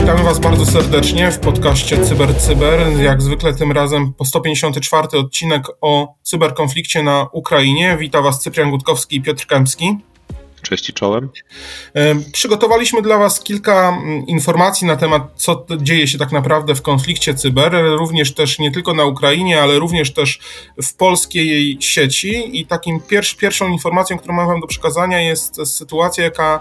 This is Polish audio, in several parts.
Witamy Was bardzo serdecznie w podcaście Cyber Cyber. Jak zwykle tym razem po 154 odcinek o cyberkonflikcie na Ukrainie. Witam Was Cyprian Gutkowski i Piotr Kępski. Cześć i czołem. Przygotowaliśmy dla Was kilka mm, informacji na temat, co dzieje się tak naprawdę w konflikcie cyber, również też nie tylko na Ukrainie, ale również też w polskiej sieci. I takim pierwsz, pierwszą informacją, którą mam Wam do przekazania, jest sytuacja, jaka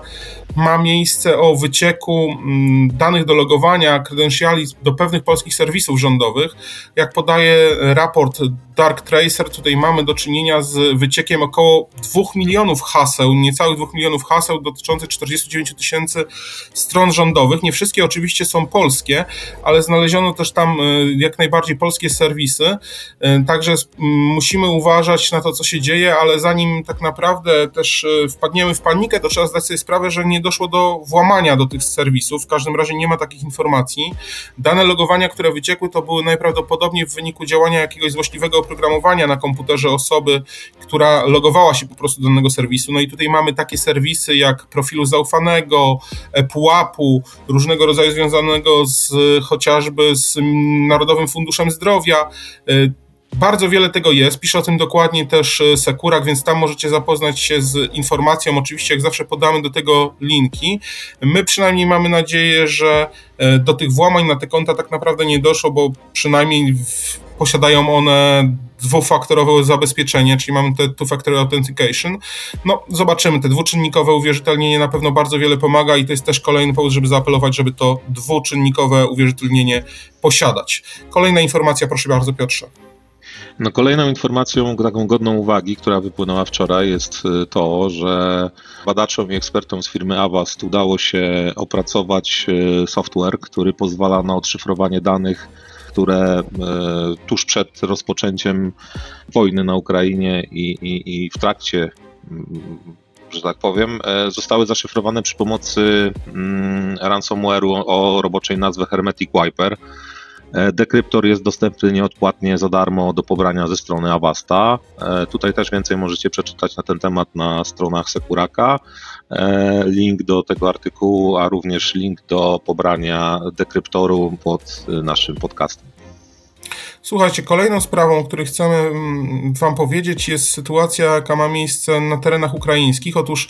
ma miejsce o wycieku mm, danych do logowania, kredensiali do pewnych polskich serwisów rządowych. Jak podaje raport Dark Tracer, tutaj mamy do czynienia z wyciekiem około 2 milionów haseł, niecałych 2 milionów haseł dotyczących 49 tysięcy stron rządowych. Nie wszystkie oczywiście są polskie, ale znaleziono też tam y, jak najbardziej polskie serwisy. Y, także musimy uważać na to, co się dzieje, ale zanim tak naprawdę też y, wpadniemy w panikę, to trzeba zdać sobie sprawę, że nie doszło do włamania do tych serwisów. W każdym razie nie ma takich informacji. Dane logowania, które wyciekły, to były najprawdopodobniej w wyniku działania jakiegoś złośliwego oprogramowania na komputerze osoby, która logowała się po prostu do danego serwisu. No i tutaj mamy takie serwisy jak profilu zaufanego, pułapu, różnego rodzaju związanego z chociażby z Narodowym Funduszem Zdrowia. Bardzo wiele tego jest, pisze o tym dokładnie też Sekurak, więc tam możecie zapoznać się z informacją. Oczywiście, jak zawsze, podamy do tego linki. My przynajmniej mamy nadzieję, że do tych włamań na te konta tak naprawdę nie doszło, bo przynajmniej w, posiadają one dwufaktorowe zabezpieczenie, czyli mamy te two-factor authentication. No, zobaczymy. Te dwuczynnikowe uwierzytelnienie na pewno bardzo wiele pomaga i to jest też kolejny powód, żeby zaapelować, żeby to dwuczynnikowe uwierzytelnienie posiadać. Kolejna informacja, proszę bardzo, Piotrze. No kolejną informacją taką godną uwagi, która wypłynęła wczoraj jest y, to, że badaczom i ekspertom z firmy Avast udało się opracować y, software, który pozwala na odszyfrowanie danych które e, tuż przed rozpoczęciem wojny na Ukrainie i, i, i w trakcie mm, że tak powiem, e, zostały zaszyfrowane przy pomocy mm, ransomware'u o roboczej nazwie Hermetic Wiper. E, dekryptor jest dostępny nieodpłatnie za darmo do pobrania ze strony Avasta. Tutaj też więcej możecie przeczytać na ten temat na stronach Sekuraka. Link do tego artykułu, a również link do pobrania dekryptoru pod naszym podcastem. Słuchajcie, kolejną sprawą, o której chcemy mm, Wam powiedzieć, jest sytuacja, jaka ma miejsce na terenach ukraińskich. Otóż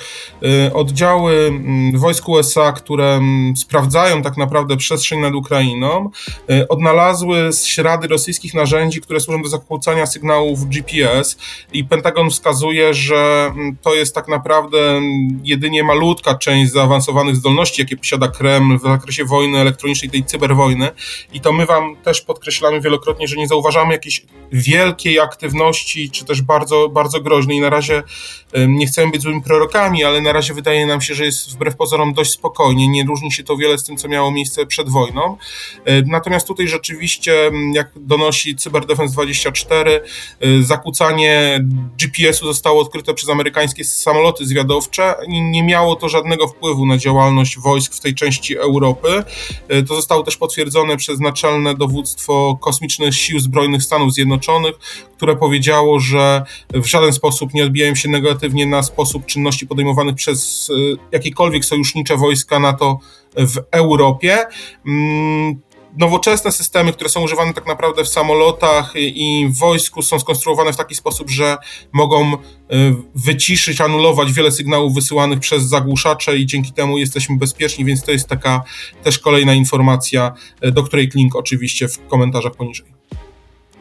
y, oddziały mm, wojsk USA, które mm, sprawdzają tak naprawdę przestrzeń nad Ukrainą, y, odnalazły ślady rosyjskich narzędzi, które służą do zakłócania sygnałów GPS i Pentagon wskazuje, że to jest tak naprawdę jedynie malutka część zaawansowanych zdolności, jakie posiada Kreml w zakresie wojny elektronicznej, tej cyberwojny. I to my Wam też podkreślamy wielokrotnie, że nie zauważamy jakiejś wielkiej aktywności, czy też bardzo, bardzo groźnej. Na razie nie chcemy być złymi prorokami, ale na razie wydaje nam się, że jest wbrew pozorom dość spokojnie. Nie różni się to wiele z tym, co miało miejsce przed wojną. Natomiast tutaj rzeczywiście, jak donosi Cyberdefense 24, zakłócanie GPS-u zostało odkryte przez amerykańskie samoloty zwiadowcze i nie miało to żadnego wpływu na działalność wojsk w tej części Europy. To zostało też potwierdzone przez naczelne dowództwo kosmicznych sił Zbrojnych Stanów Zjednoczonych, które powiedziało, że w żaden sposób nie odbijają się negatywnie na sposób czynności podejmowanych przez e, jakiekolwiek sojusznicze wojska NATO w Europie. Mm, nowoczesne systemy, które są używane tak naprawdę w samolotach i w wojsku, są skonstruowane w taki sposób, że mogą e, wyciszyć, anulować wiele sygnałów wysyłanych przez zagłuszacze i dzięki temu jesteśmy bezpieczni, więc to jest taka też kolejna informacja, e, do której link oczywiście w komentarzach poniżej.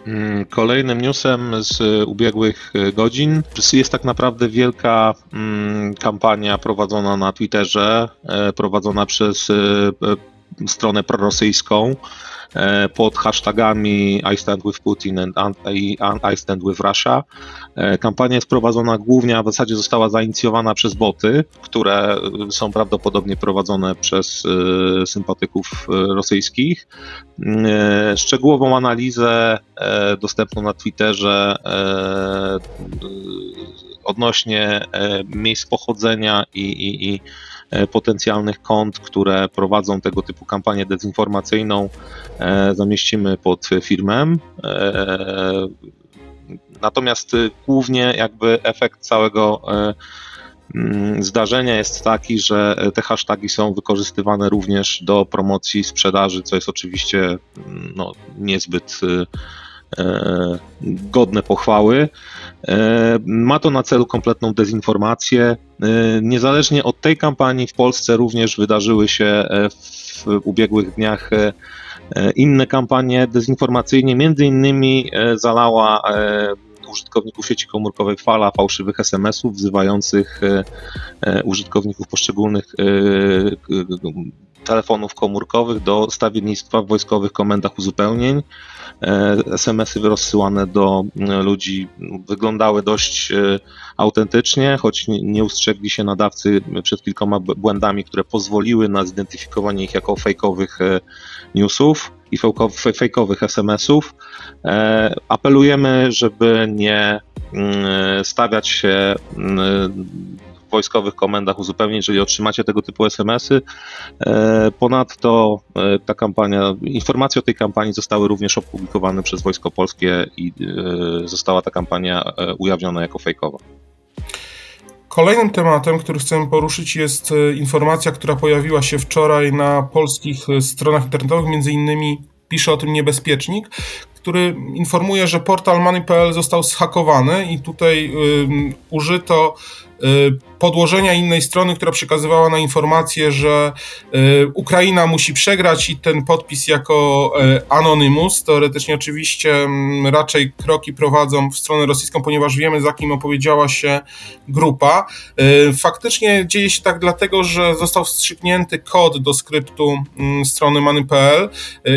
Mm, kolejnym newsem z ubiegłych e, godzin. Jest tak naprawdę wielka mm, kampania prowadzona na Twitterze, e, prowadzona przez e, stronę prorosyjską. E, pod hashtagami I stand with Putin and I stand with Russia. E, kampania jest prowadzona głównie, a w zasadzie została zainicjowana przez boty, które są prawdopodobnie prowadzone przez e, sympatyków rosyjskich. Szczegółową analizę dostępną na Twitterze odnośnie miejsc pochodzenia i, i, i potencjalnych kont, które prowadzą tego typu kampanię dezinformacyjną, zamieścimy pod firmę. Natomiast głównie jakby efekt całego Mm, zdarzenia jest taki, że te hasztagi są wykorzystywane również do promocji sprzedaży, co jest oczywiście mm, no, niezbyt e, e, godne pochwały. E, ma to na celu kompletną dezinformację. Niezależnie od tej kampanii w Polsce również wydarzyły się w ubiegłych dniach inne kampanie dezinformacyjne, między innymi zalała użytkowników sieci komórkowej fala fałszywych SMS-ów wzywających e, e, użytkowników poszczególnych e, telefonów komórkowych do stawiennictwa w wojskowych komendach uzupełnień. SMS-y rozsyłane do ludzi wyglądały dość autentycznie, choć nie ustrzegli się nadawcy przed kilkoma błędami, które pozwoliły na zidentyfikowanie ich jako fejkowych newsów i fejkowych SMS-ów. E, apelujemy, żeby nie mm, stawiać się mm, wojskowych komendach uzupełnień, jeżeli otrzymacie tego typu SMS-y. E, ponadto e, ta kampania, informacje o tej kampanii zostały również opublikowane przez Wojsko Polskie i została ta kampania ujawniona jako fejkowa. Kolejnym tematem, który chcemy poruszyć, jest e, informacja, która pojawiła się wczoraj na polskich e, stronach internetowych. Między innymi pisze o tym niebezpiecznik, który informuje, że portal money.pl został zhakowany i tutaj użyto Y, podłożenia innej strony, która przekazywała na informację, że y, Ukraina musi przegrać i ten podpis jako y, Anonymous. Teoretycznie oczywiście raczej kroki prowadzą w stronę rosyjską, ponieważ wiemy, za kim opowiedziała się grupa. Faktycznie dzieje się tak dlatego, że został wstrzyknięty kod do skryptu strony many.pl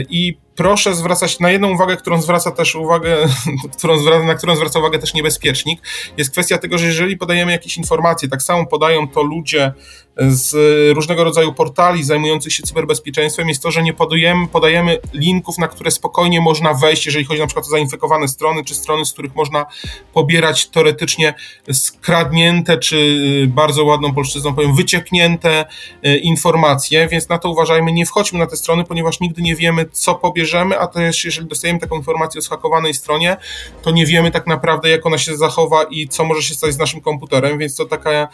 i proszę zwracać na jedną uwagę, którą zwraca też uwagę, którą na którą zwraca uwagę też niebezpiecznik, jest kwestia tego, że jeżeli podajemy jakieś informacje, tak samo podają to ludzie z różnego rodzaju portali zajmujących się cyberbezpieczeństwem, jest to, że nie podajemy, podajemy linków, na które spokojnie można wejść, jeżeli chodzi na przykład o zainfekowane strony, czy strony, z których można pobierać teoretycznie skradnięte, czy bardzo ładną polszczyzną powiem, wycieknięte e, informacje, więc na to uważajmy, nie wchodźmy na te strony, ponieważ nigdy nie wiemy, co pobierać bierzemy, a też jeżeli dostajemy taką informację o schakowanej stronie, to nie wiemy tak naprawdę, jak ona się zachowa i co może się stać z naszym komputerem, więc to taka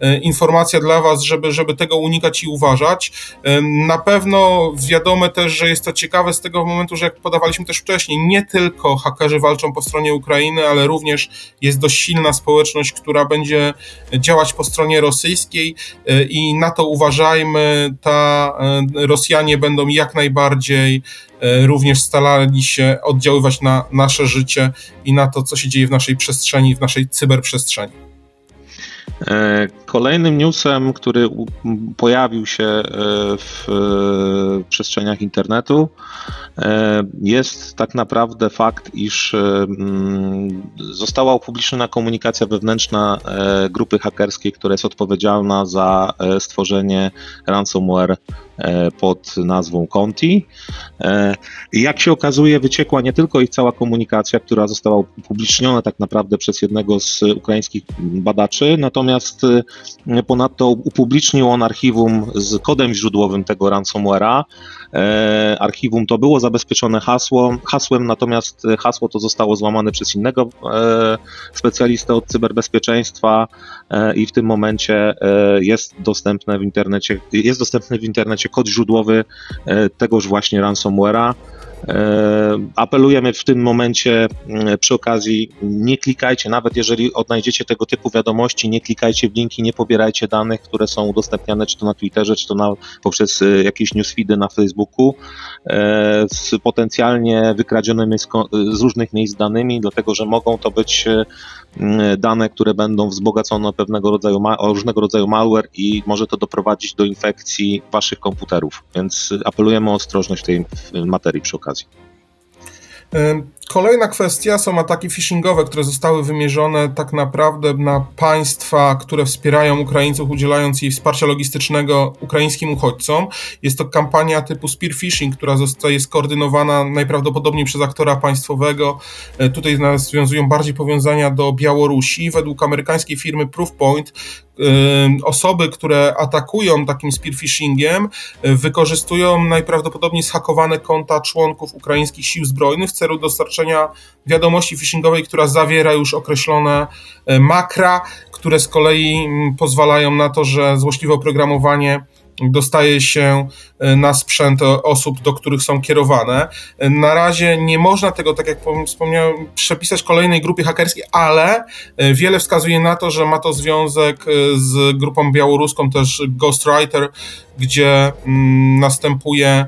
e, informacja dla Was, żeby, żeby tego unikać i uważać. E, na pewno wiadome też, że jest to ciekawe z tego momentu, że jak podawaliśmy też wcześniej, nie tylko hakerzy walczą po stronie Ukrainy, ale również jest dość silna społeczność, która będzie działać po stronie rosyjskiej e, i na to uważajmy, ta Rosjanie będą jak najbardziej E, również starali się oddziaływać na nasze życie i na to, co się dzieje w naszej przestrzeni, w naszej cyberprzestrzeni. E, kolejnym newsem, który pojawił się e, w przestrzeniach internetu, jest tak naprawdę fakt, iż została upubliczniona komunikacja wewnętrzna grupy hakerskiej, która jest odpowiedzialna za stworzenie ransomware E, pod nazwą Conti. E, jak się okazuje, wyciekła nie tylko ich cała komunikacja, która została upubliczniona tak naprawdę przez jednego z ukraińskich badaczy, natomiast e, ponadto upublicznił on archiwum z kodem źródłowym tego ransomware'a. Archiwum to było zabezpieczone hasło, hasłem, natomiast hasło to zostało złamane przez innego specjalistę od cyberbezpieczeństwa i w tym momencie jest dostępne w internecie, jest dostępny w internecie kod źródłowy e, tegoż właśnie ransomware'a. E, apelujemy w tym momencie mm, przy okazji, nie klikajcie, nawet jeżeli odnajdziecie tego typu wiadomości, nie klikajcie w linki, nie pobierajcie danych, które są udostępniane czy to na Twitterze, czy to na, poprzez e, jakieś newsfeedy na Facebooku z potencjalnie wykradzionymi z, z różnych miejsc danymi, dlatego że mogą to być dane, które będą wzbogacone o pewnego rodzaju, o różnego rodzaju malware i może to doprowadzić do infekcji waszych komputerów. Więc apelujemy o ostrożność w tej materii przy okazji. Kolejna kwestia są ataki phishingowe, które zostały wymierzone tak naprawdę na państwa, które wspierają Ukraińców, udzielając jej wsparcia logistycznego ukraińskim uchodźcom. Jest to kampania typu spear phishing, która zostaje skoordynowana najprawdopodobniej przez aktora państwowego. E, tutaj nawiązują bardziej powiązania do Białorusi. Według amerykańskiej firmy Proofpoint osoby, które atakują takim spearphishingiem, y, wykorzystują najprawdopodobniej zhakowane konta członków ukraińskich sił zbrojnych w celu dostarczenia wiadomości phishingowej, która zawiera już określone y, makra, które z kolei mm, pozwalają na to, że złośliwe oprogramowanie dostaje się e, na sprzęt osób, do których są kierowane. E, na razie nie można tego, tak jak wspomniałem, przepisać kolejnej grupie hakerskiej, ale e, wiele wskazuje na to, że ma to związek z grupą białoruską, też Ghostwriter, gdzie mm, następuje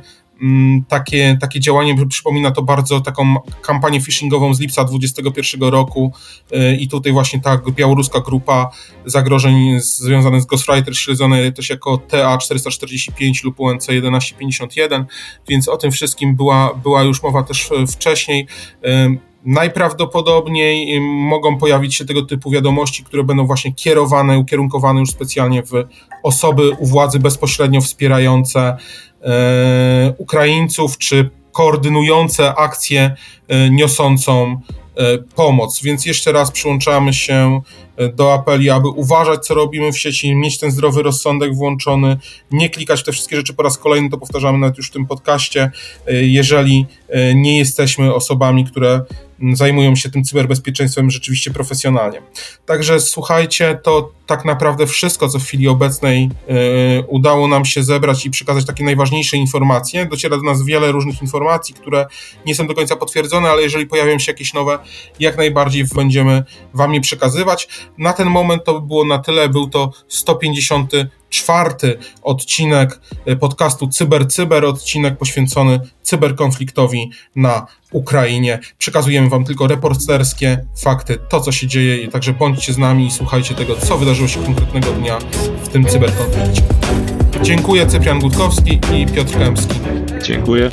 takie, takie działanie przypomina to bardzo taką kampanię phishingową z lipca 2021 roku y, i tutaj właśnie ta białoruska grupa zagrożeń związane z Ghostwriter śledzone też jako TA445 lub UNC 1151, więc o tym wszystkim była, była już mowa też wcześniej. Y, najprawdopodobniej mogą pojawić się tego typu wiadomości, które będą właśnie kierowane, ukierunkowane już specjalnie w osoby u władzy bezpośrednio wspierające E, Ukraińców, czy koordynujące akcję e, niosącą e, pomoc. Więc jeszcze raz przyłączamy się do apeli, aby uważać, co robimy w sieci, mieć ten zdrowy rozsądek włączony, nie klikać w te wszystkie rzeczy po raz kolejny, to powtarzamy nawet już w tym podcaście, jeżeli nie jesteśmy osobami, które zajmują się tym cyberbezpieczeństwem rzeczywiście profesjonalnie. Także słuchajcie, to tak naprawdę wszystko, co w chwili obecnej y, udało nam się zebrać i przekazać takie najważniejsze informacje. Dociera do nas wiele różnych informacji, które nie są do końca potwierdzone, ale jeżeli pojawią się jakieś nowe, jak najbardziej będziemy Wam je przekazywać. Na ten moment to by było na tyle. Był to 150 czwarty odcinek e, podcastu Cyber Cyber, odcinek poświęcony cyberkonfliktowi na Ukrainie. Przekazujemy Wam tylko reporterskie fakty, to co się dzieje także bądźcie z nami i słuchajcie tego, co wydarzyło się konkretnego dnia w tym cyberkonflikcie. Dziękuję, Cyprian Gutkowski i Piotr Kępski. Dziękuję.